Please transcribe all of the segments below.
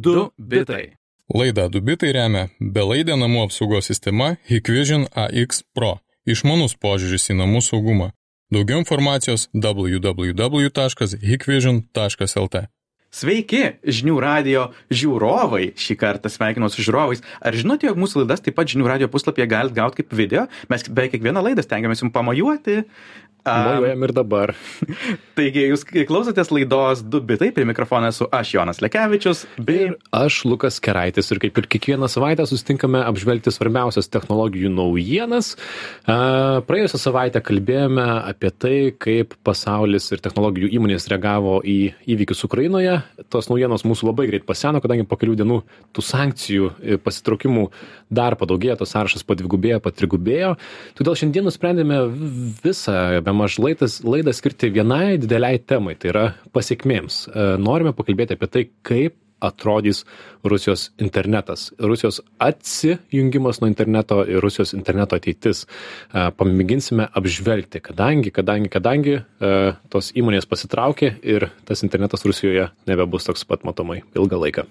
2 bitai. Laidą Dubitai remia belaidė namų apsaugos sistema Hikvision AX Pro - išmanus požiūris į namų saugumą. Daugiau informacijos www.hikvision.lt. Sveiki, žinių radio žiūrovai. Šį kartą sveikinu su žiūrovais. Ar žinote, jog mūsų laidas taip pat žinių radio puslapyje galite gauti kaip video? Mes beveik kiekvieną laidą stengiamės jums pamojuoti. Mojuojam ir dabar. Taigi, jūs klausotės laidos du bitai, prie mikrofono esu aš Jonas Lekevičius. Bei... Ir aš Lukas Keraitis ir kaip ir kiekvieną savaitę sustinkame apžvelgti svarbiausias technologijų naujienas. Praėjusią savaitę kalbėjome apie tai, kaip pasaulis ir technologijų įmonės reagavo į įvykius Ukrainoje. Tos naujienos mūsų labai greit paseno, kadangi po kelių dienų tų sankcijų pasitraukimų dar padaugėjo, tos sąrašas padvigubėjo, patrigubėjo. Todėl šiandien nusprendėme visą bemaž laidas, laidą skirti vienai dideliai temai, tai yra pasiekmėms. Norime pakalbėti apie tai, kaip atrodys Rusijos internetas, Rusijos atsijungimas nuo interneto ir Rusijos interneto ateitis. Pamėginsime apžvelgti, kadangi, kadangi, kadangi tos įmonės pasitraukė ir tas internetas Rusijoje nebebus toks pat matomai ilgą laiką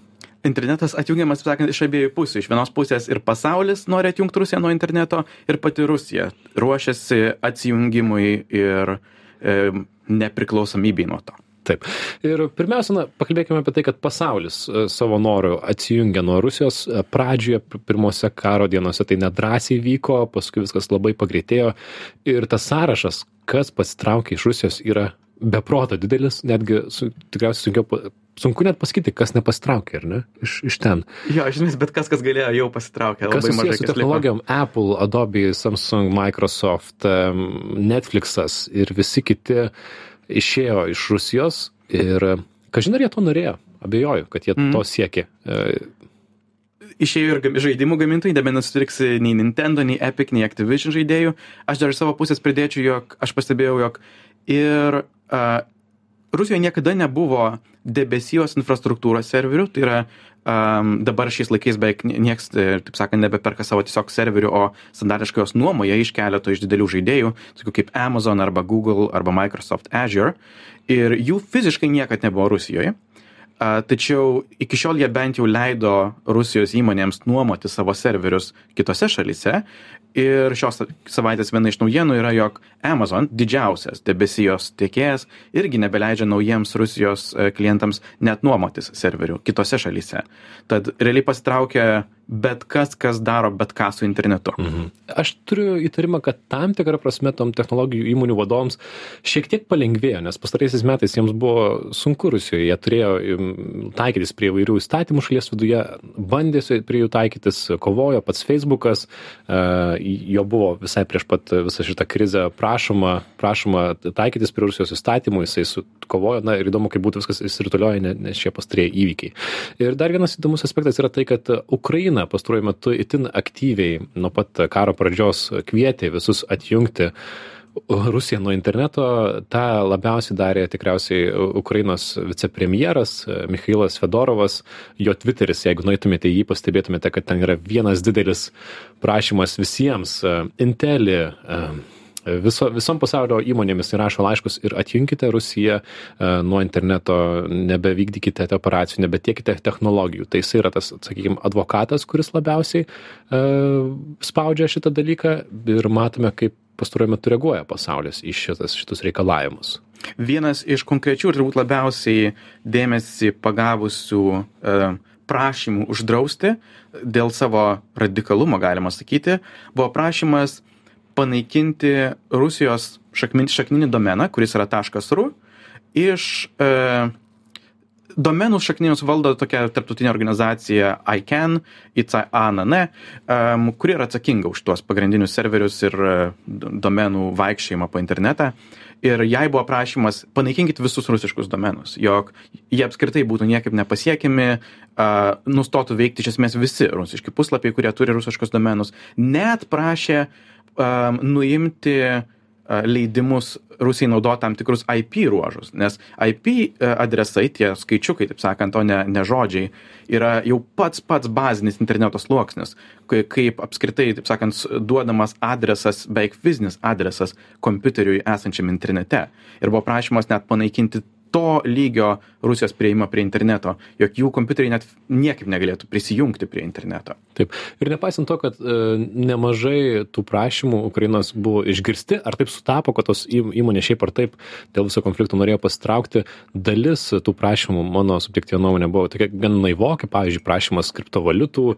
internetas atjungiamas, taip sakant, iš abiejų pusių. Iš vienos pusės ir pasaulis nori atjungti Rusiją nuo interneto, ir pati Rusija ruošiasi atsijungimui ir e, nepriklausomybei nuo to. Taip. Ir pirmiausia, na, pakalbėkime apie tai, kad pasaulis savo norų atsijungia nuo Rusijos. Pradžioje, pirmose karo dienose tai nedrasiai vyko, paskui viskas labai pagreitėjo. Ir tas sąrašas, kas pasitraukė iš Rusijos, yra beproto didelis, netgi su, tikriausiai sunkiau, sunku net pasakyti, kas nepasitraukė, ar ne, iš, iš ten. Jo, žinai, bet kas, kas galėjo, jau pasitraukė. Kas susijęs su technologijom. Apple, Adobe, Samsung, Microsoft, Netflixas ir visi kiti išėjo iš Rusijos ir, kažin ar jie to norėjo, abejoju, kad jie mm. to siekė. Išėjo ir žaidimų gamintojai, nebenusipirks nei Nintendo, nei Epic, nei Activision žaidėjų. Aš dar iš savo pusės pridėčiau, jog aš pastebėjau, jog ir uh, Rusijoje niekada nebuvo debesijos infrastruktūros serverių, tai yra um, dabar šiais laikais beveik nieks, taip sakant, nebeperka savo tiesiog serverių, o standartiškai jos nuomoja iš keleto iš didelių žaidėjų, tokių kaip Amazon arba Google arba Microsoft Azure. Ir jų fiziškai niekad nebuvo Rusijoje. A, tačiau iki šiol jie bent jau leido Rusijos įmonėms nuomoti savo serverius kitose šalyse ir šios savaitės viena iš naujienų yra jog amazon didžiausias debesijos tiekėjas irgi nebeleidžia naujiems rusijos e, klientams net nuomotis serverių kitose šalyse. Tad realiai pasitraukia bet kas kas daro bet ką su internetu. Mhm. aš turiu įtarimą kad tam tikra prasme tom technologijų įmonių vadovams šiek tiek palengvėjo nes pastaraisiais metais jiems buvo sunku rusijoj jie turėjo taikytis prie įvairių įstatymų šalies viduje bandė prie jų taikytis kovojo pats feisbukas e, jo buvo visai prieš pat visą šitą krizę prašoma prašoma taikytis prie rusijos įstatymų jisai su kovojo na ir įdomu kaip būtų viskas išsirutulioję ne nes šie pastarieji įvykiai. Ir dar vienas įdomus aspektas yra tai kad ukraina pastaruoju metu itin aktyviai nuo pat karo pradžios kvietė visus atjungti Rusiją nuo interneto, tą labiausiai darė tikriausiai Ukrainos vicepremjeras Mikhailas Fedorovas, jo Twitteris, jeigu nueitumėte jį, pastebėtumėte, kad ten yra vienas didelis prašymas visiems, Intelį, viso, visom pasaulio įmonėmis įrašo laiškus ir atjunkite Rusiją nuo interneto, nebevykdykite operacijų, nebetiekite technologijų. Tai jis yra tas, sakykime, advokatas, kuris labiausiai uh, spaudžia šitą dalyką ir matome, kaip pastaruoju metu reaguoja pasaulis į šitas, šitus reikalavimus? Vienas iš konkrečių ir turbūt labiausiai dėmesį pagavusių e, prašymų uždrausti dėl savo radikalumo, galima sakyti, buvo prašymas panaikinti Rusijos šakmin, šakninį domeną, kuris yra .ru, iš e, domenų šakninius valdo tokia tarptautinė organizacija ICANN, ICANN, um, kuri yra atsakinga už tuos pagrindinius serverius ir uh, domenų vaikščiojimą po internetą. Ir jai buvo prašymas panaikinkit visus rusiškus domenus, jog jie apskritai būtų niekaip nepasiekiami, uh, nustotų veikti iš esmės visi rusiški puslapiai, kurie turi rusiškus domenus. Net prašė um, nuimti leidimus Rusijai naudoti tam tikrus IP ruožus, nes IP adresai, tie skaičiukai, taip sakant, o ne, ne žodžiai, yra jau pats pats bazinis interneto sluoksnis, kaip apskritai, taip sakant, duodamas adresas, beveik fizinis adresas kompiuteriui esančiam internete. Ir buvo prašymas net panaikinti to lygio rusijos priėjimą prie interneto jog jų kompiuteriai net niekaip negalėtų prisijungti prie interneto. Taip. Ir nepaisant to kad e, nemažai tų prašymų ukrainos buvo išgirsti ar taip sutapo kad tos įmonės šiaip ar taip dėl viso konflikto norėjo pasitraukti dalis tų prašymų mano subjektyvia nuomone buvo tokia gan naivoki pavyzdžiui prašymas kriptovaliutų e,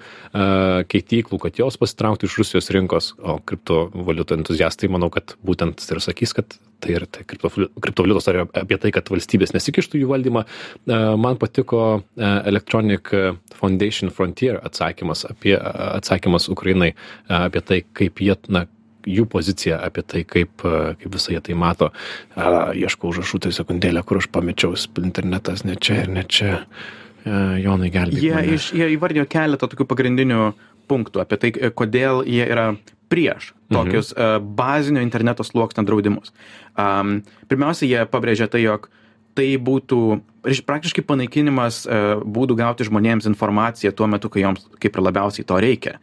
keityklų kad jos pasitrauktų iš rusijos rinkos o kriptovaliutų entuziastai manau kad būtent ir sakys kad tai ir tai kriptovaliutos ar apie tai kad valstybės nesikištų jų valdymą e, man patiko electronic foundation frontier atsakymas apie atsakymas Ukrainai apie tai, kaip jie, na, jų pozicija apie tai, kaip, kaip visą jie tai mato. Ieškau užrašų tai sekundėlę, kur aš pamečiau internetas, ne čia ir ne čia. Jonai gelbėti. Jie, iš, jie įvardėjo keletą tokių pagrindinių punktų apie tai, kodėl jie yra prieš mhm. tokius mhm. uh, bazinio interneto sluoksnio draudimus. Um, pirmiausia, jie pabrėžia tai, jog uh, tai būtų praktiškai panaikinimas e, būdų gauti žmonėms informaciją tuo metu, kai joms kaip ir labiausiai to reikia.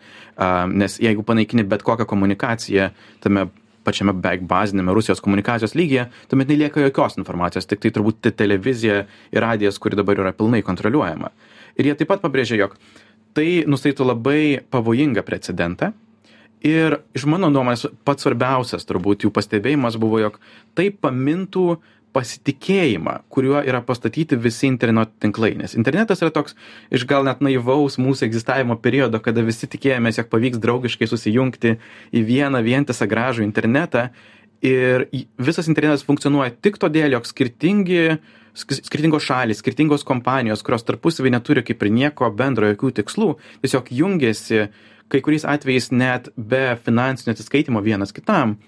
Nes jeigu panaikini bet kokią komunikaciją tame pačiame beveik bazinėme Rusijos komunikacijos lygyje, tuomet nelieka jokios informacijos, tik tai turbūt televizija ir radijas, kuri dabar yra pilnai kontroliuojama. Ir jie taip pat pabrėžia, jog tai nustatytų labai pavojingą precedentą. Ir iš mano nuomonės pats svarbiausias turbūt jų pastebėjimas buvo, jog tai pamintų uh, pasitikėjimą kuriuo yra pastatyti visi interneto tinklai nes internetas yra toks iš gal net naivaus mūsų egzistavimo periodo kada visi tikėjomės jog pavyks draugiškai susijungti į vieną vientisą gražų internetą ir visas internetas funkcionuoja tik todėl jog skirtingi skirtingos šalys skirtingos kompanijos kurios tarpusavy neturi kaip ir nieko bendro jokių tikslų tiesiog jungiasi kai kuriais atvejais net be finansinio atsiskaitymo vienas kitam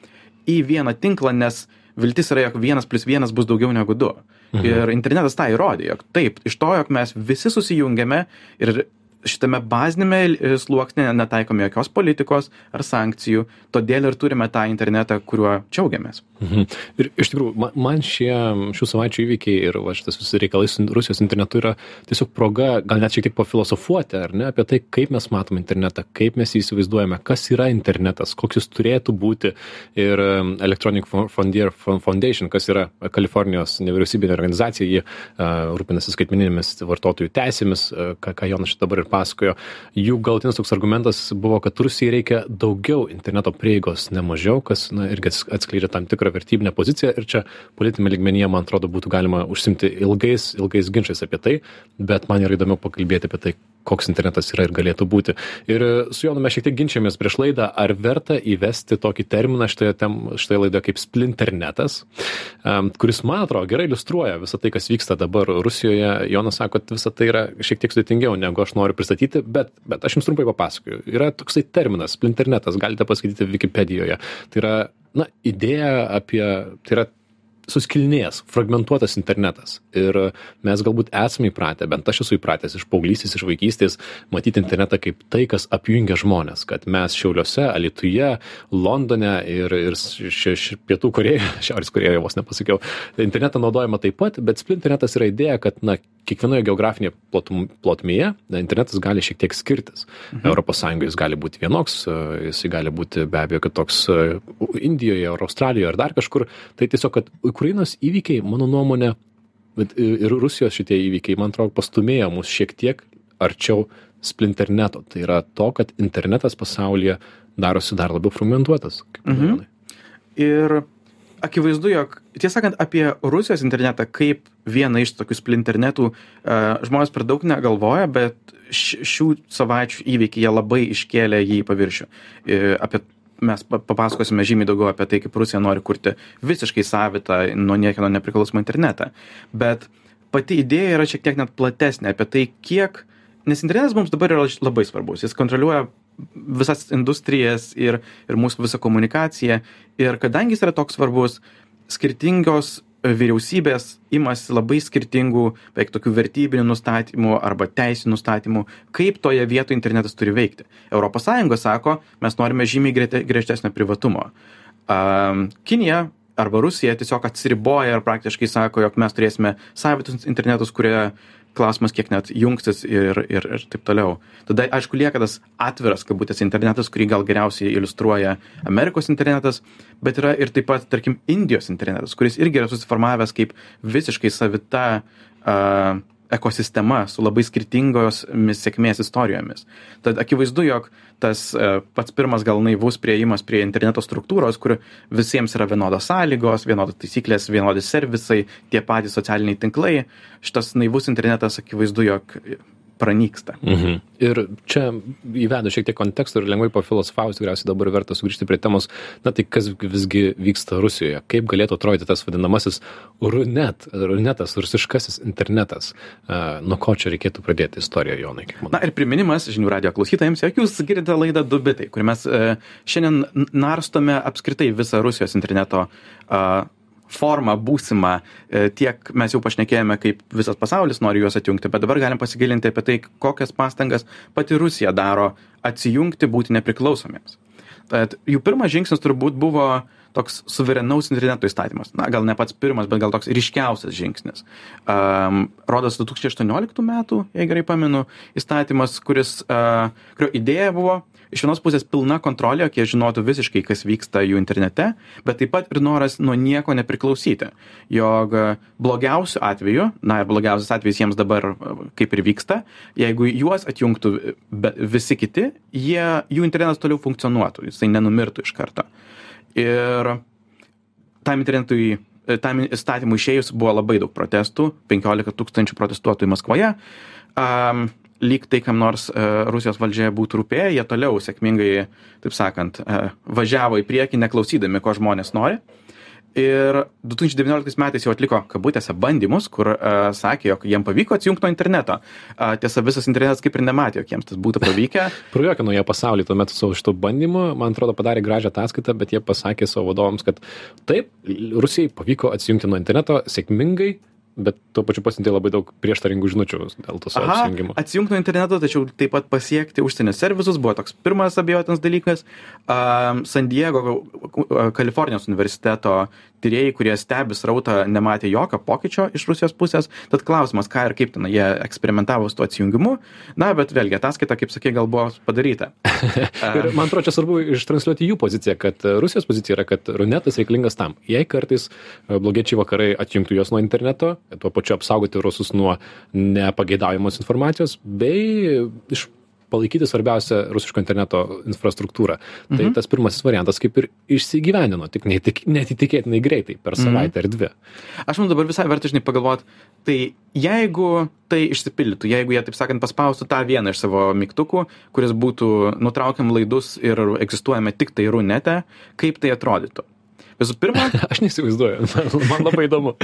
į vieną tinklą nes viltis yra, jog vienas plus vienas bus daugiau negu du. Mhm. Ir internetas tą įrodė, jog taip, iš to, jog mes visi susijungiame ir šitame baziniame e, sluoksnėje netaikome jokios politikos ar sankcijų, todėl ir turime tą internetą, kuriuo džiaugiamės. Mhm. Ir iš tikrųjų, man šie šių savaičių įvykiai ir va, šitas visi reikalai su Rusijos internetu yra tiesiog proga, gal net šiek tiek pafilosofuoti, ar ne, apie tai, kaip mes matome internetą, kaip mes jį įsivaizduojame, kas yra internetas, koks jis turėtų būti. Ir Electronic Frontier Foundation, kas yra Kalifornijos nevyriausybinė organizacija, ji uh, rūpinasi skaitmeninėmis vartotojų teisėmis, uh, ką, ką Jonas dabar ir pasakojo. Jų galutinis toks argumentas buvo kad rusijai reikia daugiau interneto prieigos ne mažiau kas na irgi atskleidžia tam tikrą vertybinę poziciją. Ir čia politiniame lygmenyje man atrodo būtų galima užsiimti ilgais ilgais ginčais apie tai. Bet man yra įdomiau pakalbėti apie tai koks internetas yra ir galėtų būti. Ir su Jonu mes šiek tiek ginčiamės prieš laidą, ar verta įvesti tokį terminą šitoje, tem, šitoje laidoje kaip splinternetas, um, kuris, man atrodo, gerai iliustruoja visą tai, kas vyksta dabar Rusijoje. Jonas sako, kad visą tai yra šiek tiek sudėtingiau, negu aš noriu pristatyti, bet, bet aš jums trumpai papasakoju. Yra toksai terminas, splinternetas, galite paskaityti Wikipedijoje. Tai yra, na, idėja apie, tai yra suskilinėjęs, fragmentuotas internetas. Ir mes galbūt esame įpratę, bent aš esu įpratęs iš paauglystės, iš vaikystės, matyti internetą kaip tai, kas apjungia žmonės. Kad mes Šiauliuose, Alituje, Londone ir, ir ši, ši, Pietų Korejoje, Šiaurės Korejoje vos nepasakiau, internetą naudojama taip pat, bet splinternetas yra idėja, kad na, kiekvienoje geografinėje plotum, plotmėje internetas gali šiek tiek skirtis. Mhm. Europos Sąjungoje jis gali būti vienoks, jis gali būti be abejo kitoks Indijoje ar Australijoje ar dar kažkur. Tai tiesiog, kad Ukrainos įvykiai, mano nuomonė, bet ir Rusijos šitie įvykiai, man atrodo, pastumėjo mus šiek tiek arčiau splinterneto. Tai yra to, kad internetas pasaulyje darosi dar labiau fragmentuotas. Mhm. Ir akivaizdu, jog, tiesą sakant, apie Rusijos internetą kaip vieną iš tokių splinternetų žmonės per daug negalvoja, bet šių savaičių įvykiai jie labai iškėlė jį į paviršių. Apie mes papasakosime žymiai daugiau apie tai, kaip Rusija nori kurti visiškai savitą, nuo niekieno nepriklausomą internetą. Bet pati idėja yra šiek tiek net platesnė apie tai, kiek, nes internetas mums dabar yra labai svarbus. Jis kontroliuoja visas industrijas ir, ir mūsų visą komunikaciją. Ir kadangi jis yra toks svarbus, skirtingos vyriausybės imasi labai skirtingų beveik tokių vertybinių nustatymų arba teisinių nustatymų kaip toje vietoje internetas turi veikti sąjunga sako mes norime žymiai griežtesnio privatumo kinija arba Rusija tiesiog atsiriboja ir praktiškai sako, jog mes turėsime savitus internetus, kurie klausimas, kiek net jungsis ir, ir, ir taip toliau. Tada, aišku, lieka tas atviras, kabutės internetas, kurį gal geriausiai iliustruoja Amerikos internetas, bet yra ir taip pat, tarkim, Indijos internetas, kuris irgi yra susiformavęs kaip visiškai savita uh, ekosistema su labai skirtingomis sėkmės istorijomis. Tad akivaizdu, jog tas uh, pats pirmas gal naivus prieimas prie interneto struktūros, kur visiems yra vienodos sąlygos, vienodos taisyklės, vienodi servisai, tie patys socialiniai tinklai, šitas naivus internetas akivaizdu, jog pranyksta. Mhm. Ir čia įvedu šiek tiek konteksto ir lengvai pafilosofavus, tikriausiai dabar verta sugrįžti prie temos, na tai kas visgi vyksta Rusijoje, kaip galėtų atrodyti tas vadinamasis runet, runetas, rusiškasis internetas. Nuo ko čia reikėtų pradėti istoriją, Jonai? Na ir priminimas žinių radio klausytojams, jog jūs girdite laidą Dubitai, kur mes uh, šiandien narstome apskritai visą Rusijos interneto formą būsimą e, tiek mes jau pašnekėjome kaip visas pasaulis nori juos atjungti bet dabar galim pasigilinti apie tai kokias pastangas pati rusija daro atsijungti būti nepriklausomiems. Tad jų pirmas žingsnis turbūt buvo toks suverenaus interneto įstatymas. Na gal ne pats pirmas bet gal toks ryškiausias žingsnis. Um, rodos 2018 metų jei gerai pamenu įstatymas kuris uh, kurio idėja buvo iš vienos pusės pilna kontrolė jog jie žinotų visiškai kas vyksta jų internete bet taip pat ir noras nuo nieko nepriklausyti. Jog blogiausiu atveju na ir blogiausias atvejis jiems dabar kaip ir vyksta jeigu juos atjungtų be visi kiti jie jų internetas toliau funkcionuotų jisai nenumirtų iš karto. Ir tam internetui tam įstatymui išėjus buvo labai daug protestų penkiolika tūkstančių protestuotojų maskvoje. Um, lyg tai kam nors e, Rusijos valdžioje būtų rūpėję, jie toliau sėkmingai, taip sakant, e, važiavo į priekį, neklausydami, ko žmonės nori. Ir 2019 metais jau atliko kabutėse bandymus, kur uh, sakė, jog jiem pavyko atsijungti nuo interneto. Uh, tiesa, visas internetas kaip ir nematė, jog jiems tas būtų pavykę. Prajuokino jie pasaulį tuo metu savo šitų bandymų, man atrodo, padarė gražią ataskaitą, bet jie pasakė savo vadovams, kad taip, Rusijai pavyko atsijungti nuo interneto sėkmingai, bet tuo pačiu pasiuntė labai daug prieštaringų žinučių dėl to savo Aha, atsijungimo. atsijungti nuo interneto, tačiau taip pat pasiekti užsienio servisus buvo toks pirmas abejotinas dalykas. Um, San Diego, Kalifornijos universiteto tyrėjai, kurie stebi srautą, nematė jokio pokyčio iš Rusijos pusės. Tad klausimas, ką ir kaip ten jie eksperimentavo su tuo atsijungimu. Na, bet vėlgi, ataskaita, kaip sakė, gal buvo padaryta. ir man atrodo, čia svarbu ištransliuoti jų poziciją, kad Rusijos pozicija yra, kad runetas reikalingas tam. Jei kartais blogiečiai vakarai atjungtų juos nuo interneto, tuo pačiu apsaugoti rusus nuo nepageidaujamos informacijos, bei iš palaikyti svarbiausią rusiško interneto infrastruktūrą. Tai mhm. tas pirmasis variantas kaip ir išsigyvenino, tik netik, netikėtinai greitai, per Mhm. savaitę ar dvi. Aš manau dabar visai verta, žinai, pagalvoti, tai jeigu tai išsipildytų, jeigu jie, taip sakant, paspaustų tą vieną iš savo mygtukų, kuris būtų nutraukiam laidus ir egzistuojame tik tai runete, kaip tai atrodytų. Visų pirma, Aš neįsivaizduoju, man, labai įdomu.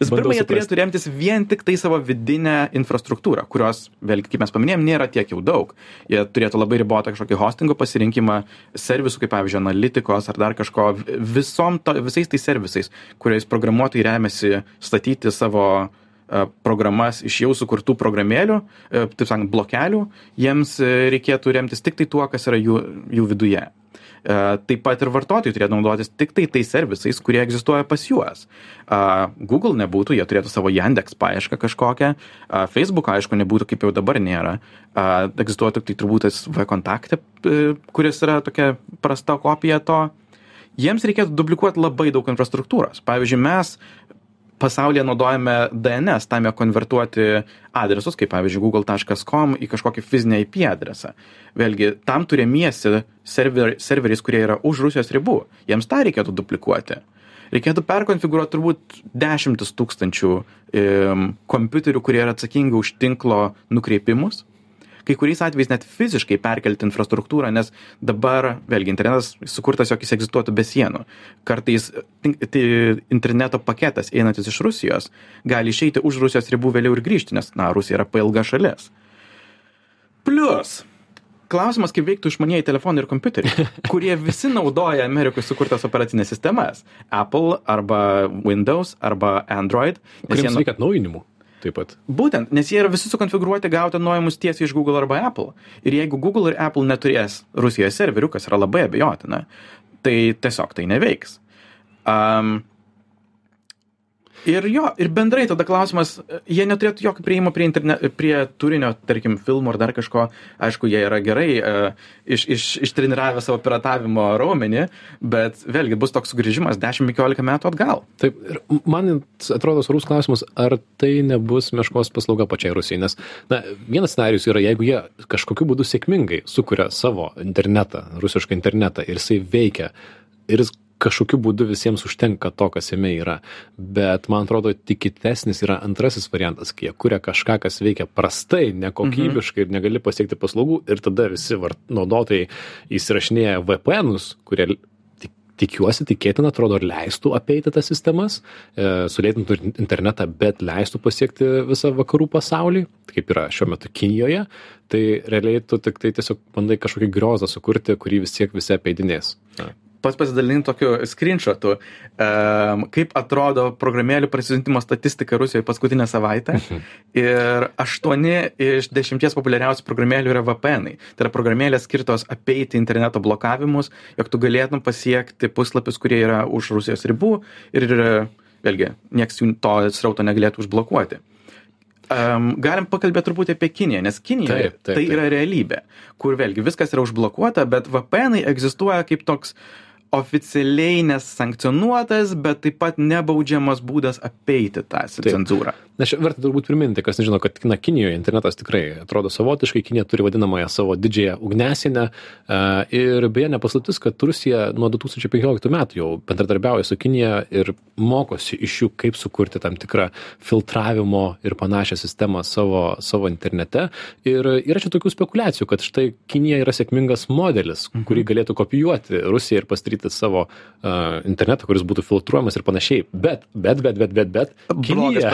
Visų pirma, jie turėtų remtis vien tik tai savo vidinę infrastruktūrą, kurios, vėlgi, kaip mes paminėjom, nėra tiek jau daug. Jie turėtų labai ribotą kažkokį hostingo pasirinkimą, servisų, kaip pavyzdžiui, analitikos ar dar kažko, visom to, visais tais servisais, kuriais programuotojai remiasi statyti savo e, programas iš jau sukurtų programėlių, e, taip sakant, blokelių, jiems e, reikėtų remtis tik tai tuo, kas yra jų, jų viduje. E, Taip pat ir vartotojai turėtų naudotis tik tai tais servisais, kurie egzistuoja pas juos. A, Google nebūtų, jie turėtų savo Yandex paiešką kažkokią, a, Facebook aišku nebūtų, kaip jau dabar nėra. Egzistuoja tik tai turbūt tas V-kontakte, e, kuris yra tokia prasta kopija to. Jiems reikėtų duplikuoti labai daug infrastruktūros. Pavyzdžiui, mes pasaulyje naudojame DNS, tam jog konvertuoti adresus, kaip pavyzdžiui google.com į kažkokį fizinį IP adresą. Vėlgi, tam turimiesi server, serveriais, kurie yra už Rusijos ribų. Jiems tą reikėtų duplikuoti. Reikėtų perkonfigūruoti turbūt dešimtis tūkstančių um, kompiuterių, kurie yra atsakingi už tinklo nukreipimus. Kai kuriais atvejais net fiziškai perkelti infrastruktūrą, nes dabar, vėlgi, internetas sukurtas, jog jis egzistuotų be sienų. Kartais tai interneto paketas einantis iš Rusijos gali išeiti už Rusijos ribų vėliau ir grįžti, nes, na, Rusija yra pailga šalis. Plus, klausimas, kaip veiktų išmanieji telefonai ir kompiuteriai, kurie visi naudoja Amerikoje sukurtas operacinės sistemas. Apple arba Windows arba Android. nes jie Kuriems nu- reikia atnaujinimų. Taip pat. Būtent, nes jie yra visi sukonfigūruoti gauti atnaujinimus tiesiai iš Google arba Apple. Ir jeigu Google ir Apple neturės Rusijoje serverių, kas yra labai abejotina, tai tiesiog tai neveiks. Um, ir jo ir bendrai tada klausimas jie neturėtų jokio priėjimo prie interne prie turinio tarkim filmų ar dar kažko. Aišku jie yra gerai e, iš iš ištreniravę savo piratavimo raumenį bet vėlgi bus toks sugrįžimas dešim penkiolika metų atgal. Taip ir man atrodo svarbus klausimas ar tai nebus meškos paslauga pačiai rusijai? Nes na vienas scenarijus yra jeigu jie kažkokiu būdu sėkmingai sukuria savo internetą rusišką internetą ir jisai veikia ir jis kažkokiu būdu visiems užtenka to kas jame yra. Bet man atrodo tikitesnis yra antrasis variantas kai jie kuria kažką kas veikia prastai nekokybiškai ir negali pasiekti paslaugų ir tada visi vart naudotojai įsirašinėja vpnus kurie tik tikiuosi tikėtina atrodo leistų apeiti tas sistemas e, sulėtintų internetą bet leistų pasiekti visą vakarų pasaulį kaip yra šiuo metu kinijoje. Tai realiai tu tiktai tiesiog bandai kažkokį griozą sukurti kurį vis tiek visi apeidinės pats pasidalini tokiu skrinšotu, um, kaip atrodo programėlių prasisiuntimo statistika Rusijoje paskutinę savaitę. Mhm. Ir aštuoni iš dešimties populiariausių programėlių yra VPN. -ai. Tai yra programėlės skirtos apeiti interneto blokavimus, jog tu galėtum pasiekti puslapius, kurie yra už Rusijos ribų ir vėlgi, nieks jų to srauto negalėtų užblokuoti. Um, galim pakalbėti truputį apie Kiniją, nes Kinija taip, taip, tai taip. yra realybė, kur vėlgi viskas yra užblokuota, bet VPN egzistuoja kaip toks uh, oficialiai nesankcionuotas bet taip pat nebaudžiamas būdas apeiti tą cenzūrą na čia verta turbūt priminti kas nežino kad na kinijoje internetas tikrai atrodo savotiškai. Kinija turi vadinamąją savo didžiąją ugniasienę ir beje ne paslaptis kad rusija nuo du tūkstančiai penkioliktų metų jau bendradarbiauja su kinija ir mokosi iš jų kaip sukurti tam tikrą filtravimo ir panašią sistemą savo savo internete. Ir yra čia tokių spekuliacijų kad štai kinija yra sėkmingas modelis mhm. kurį galėtų kopijuoti rusija ir pasidaryti savo uh, internetą kuris būtų filtruojamas ir panašiai. Bet bet bet bet bet bet kinija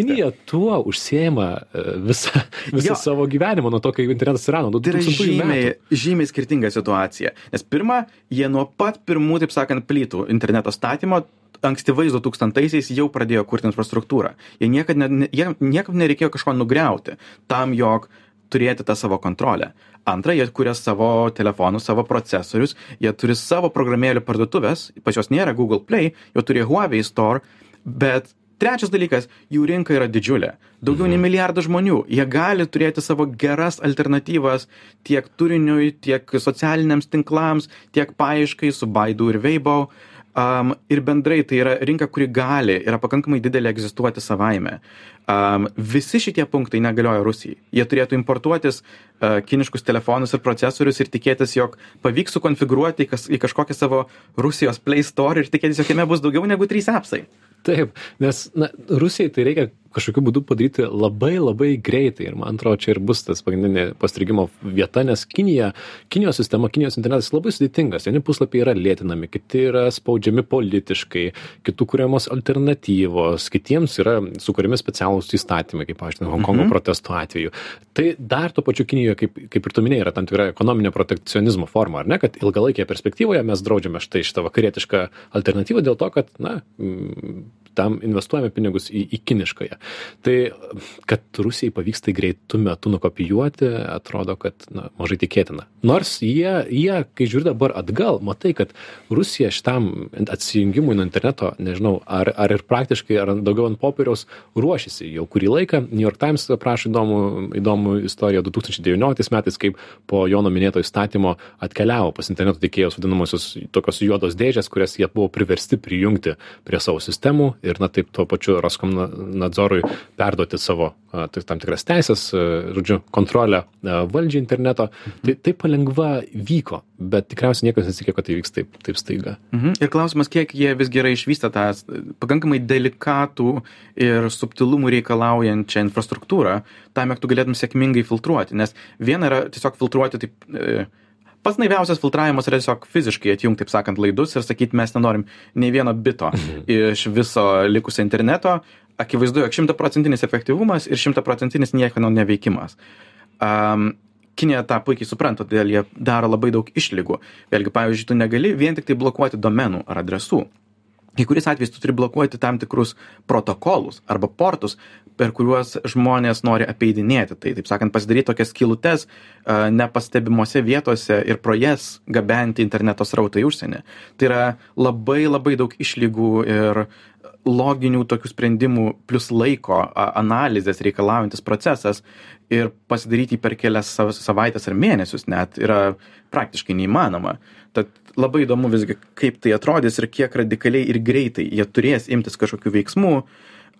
Kinija tuo užsiema e, visą, visą savo gyvenimą nuo to, kai internetas atsirado. Tai yra žymiai, žymiai skirtinga situacija. Nes pirmą, jie nuo pat pirmų, taip sakant, plytų interneto statymo ankstyvais 2000-aisiais jau pradėjo kurti infrastruktūrą. Jie niekad, ne, jie, niekam nereikėjo kažko nugriauti tam, jog turėti tą savo kontrolę. Antra, jie kuria savo telefonus, savo procesorius, jie turi savo programėlių parduotuvės, pas juos nėra Google Play, jau turi Huawei Store, bet trečias dalykas jų rinka yra didžiulė. Daugiau nei mhm. milijardas žmonių. Jie gali turėti savo geras alternatyvas tiek turiniui tiek socialiniams tinklams tiek paieškai su baidu ir veibau um, ir bendrai tai yra rinka kuri gali yra pakankamai didelė egzistuoti savaime. Um, visi šitie punktai negalioja rusijai. Jie turėtų importuotis uh, kiniškus telefonus ir procesorius ir tikėtis jog pavyks sukonfigūruoti į, kas, į kažkokią savo rusijos play store ir tikėtis jog jame bus daugiau negu trys apsai taip nes na rusijai tai reikia kažkokiu būdu padaryti labai labai greitai. Ir man atrodo čia ir bus tas pagrindinė pastrigimo vieta nes kinija kinijos sistema kinijos internetas labai sudėtingas. Vieni puslapiai yra lėtinami kiti yra spaudžiami politiškai kitų kuriamos alternatyvos kitiems yra sukuriami specialūs įstatymai kaip pavyzdžiui honkongo mhm. protestų atveju. Tai dar tuo pačiu kinijoje kaip kaip ir tu minėjai yra tam tikra ekonominio protekcionizmo forma ar ne kad ilgalaikėje perspektyvoje mes draudžiame štai šitą vakarietišką alternatyvą dėl to kad na tam investuojame pinigus į, į kiniškąją. Tai kad Rusijai pavyks tai greitų metų nukopijuoti, atrodo, kad na, mažai tikėtina. Nors jie, jie, kai žiūri dabar atgal, matai, kad Rusija šitam atsijungimui nuo interneto, nežinau, ar, ar ir praktiškai, ar daugiau ant popieriaus ruošiasi jau kurį laiką. New York Times prašo įdomų, įdomų istoriją 2019 metais, kaip po Jono minėto įstatymo atkeliavo pas interneto teikėjus vadinamosios tokios juodos dėžės, kurias jie buvo priversti prijungti prie savo sistemų ir na taip tuo pačiu Roskomnadzorui perduoti savo tai tam tikras teisės, žodžiu, kontrolę valdžiai interneto. Tai taip palengva vyko, bet tikriausiai niekas nesitikė, kad tai vyks taip, taip staiga. Mhm. Ir klausimas, kiek jie vis gerai išvystą tą pakankamai delikatų ir subtilumų reikalaujančią infrastruktūrą, tam, jog tu galėtum sėkmingai filtruoti. Nes viena yra tiesiog filtruoti taip. E, pats naiviausias filtravimas yra tiesiog fiziškai atjungti, taip sakant, laidus ir sakyti, mes nenorim nei vieno bito mhm. iš viso likusio interneto. Akivaizdu, jog šimtaprocentinis efektyvumas ir šimtaprocentinis niekieno neveikimas. Um, Kinija tą puikiai supranta, todėl jie daro labai daug išlygų. Vėlgi, pavyzdžiui, tu negali vien tik tai blokuoti domenų ar adresų. Kai kuris atvejais tu turi blokuoti tam tikrus protokolus arba portus, per kuriuos žmonės nori apeidinėti. Tai taip sakant pasidaryt tokias skylutes nepastebimose vietose ir pro jas gabenti interneto srautą į užsienį. Tai yra labai labai daug išlygų ir loginių tokių sprendimų plius laiko analizės reikalaujantis procesas ir pasidaryti per kelias savaites ar mėnesius net yra praktiškai neįmanoma. Tad labai įdomu visgi kaip tai atrodys ir kiek radikaliai ir greitai jie turės imtis kažkokių veiksmų.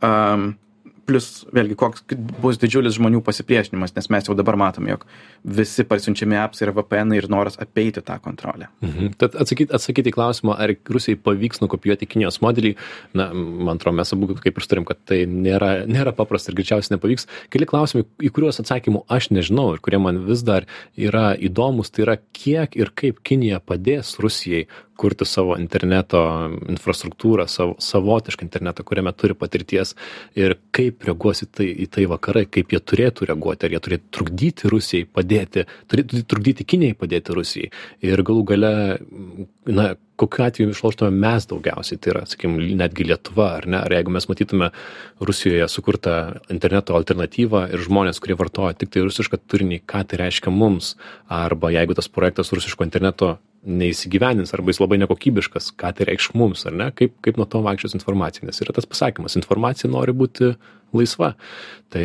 Um, plius vėlgi koks bus didžiulis žmonių pasipriešinimas nes mes jau dabar matom jog visi parsiunčiami apsai yra vpnai ir noras apeiti tą kontrolę. Mhm. tad atsakyt atsakyt į klausimą ar rusijai pavyks nukopijuoti kinijos modelį? Na man atrodo mes abu kaip ir sutarėm kad tai nėra nėra paprasta ir greičiausiai nepavyks. Keli klausimai į kuriuos atsakymų aš nežinau ir kurie man vis dar yra įdomūs tai yra kiek ir kaip kinija padės rusijai kurti savo interneto infrastruktūrą savo savotišką internetą kuriame turi patirties ir kaip reaguos į tai į tai vakarai kaip jie turėtų reaguoti ar jie turėtų trukdyti rusijai padėti turėtų trukdyti kinijai padėti rusijai. Ir galų gale na kokiu atveju išloštume mes daugiausiai tai yra sakykim netgi lietuva ar ne? Ar jeigu mes matytume rusijoje sukurtą interneto alternatyvą ir žmonės kurie vartoja tiktai rusišką turinį ką tai reiškia mums? Arba jeigu tas projektas rusiško interneto neįsigyvendins arba jis labai nekokybiškas ką tai reikš mums ar ne? Kaip kaip nuo to vaikščios informacija? Nes yra tas pasakymas informacija nori būti laisva. Tai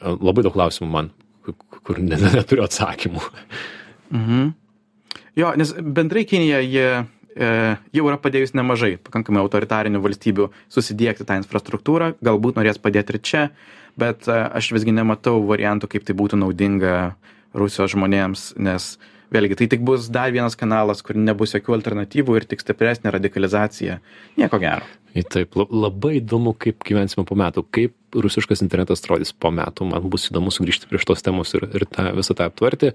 labai daug klausimų man kur ne, neturiu atsakymų. Mhm. jo nes bendrai kinija jie e, jau yra padėjus nemažai pakankamai autoritarinių valstybių susidiegti tą infrastruktūrą. Galbūt norės padėti ir čia bet e, aš visgi nematau variantų kaip tai būtų naudinga rusijos žmonėms nes vėlgi tai tik bus dar vienas kanalas kur nebus jokių alternatyvų ir tik stipresnė radikalizacija nieko gero Taip, labai įdomu, kaip gyvensime po metų, kaip rusiškas internetas atrodys po metų. Man bus įdomu sugrįžti prie šitos temos ir, ir tą, visą tą aptverti.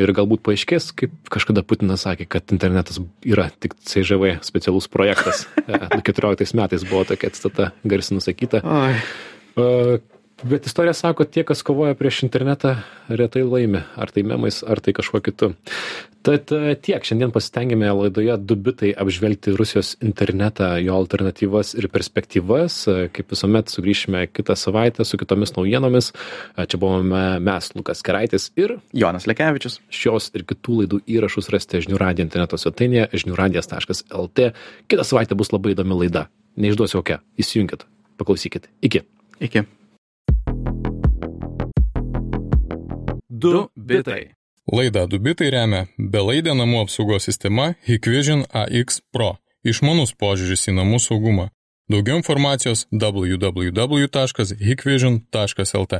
Ir galbūt paaiškės, kaip kažkada Putinas sakė, kad internetas yra tik CŽV specialus projektas. 14 metais buvo tokia atstata garsiai nusakyta. Oi bet istorija sako tie kas kovoja prieš internetą retai laimi. Ar tai memais ar tai kažkuo kitu. Tad e, tiek. Šiandien pasistengėme laidoje du bitai apžvelgti rusijos internetą jo alternatyvas ir perspektyvas. E, kaip visuomet sugrįšime kitą savaitę su kitomis naujienomis. E, čia buvome mes lukas keraitis ir jonas lekevičius. šios ir kitų laidų įrašus rasite žinių radijo interneto svetainėje žinių radijas taškas lt. Kitą savaitę bus labai įdomi laida. Neišduosiu kokia įsijunkit. Paklausykit. Iki. Iki Du bitai. Laidą Du bitai remia belaidė namų apsaugos sistema Hikvision AX Pro. Išmanus požiūris į namų saugumą. Daugiau informacijos www.hikvision.lt.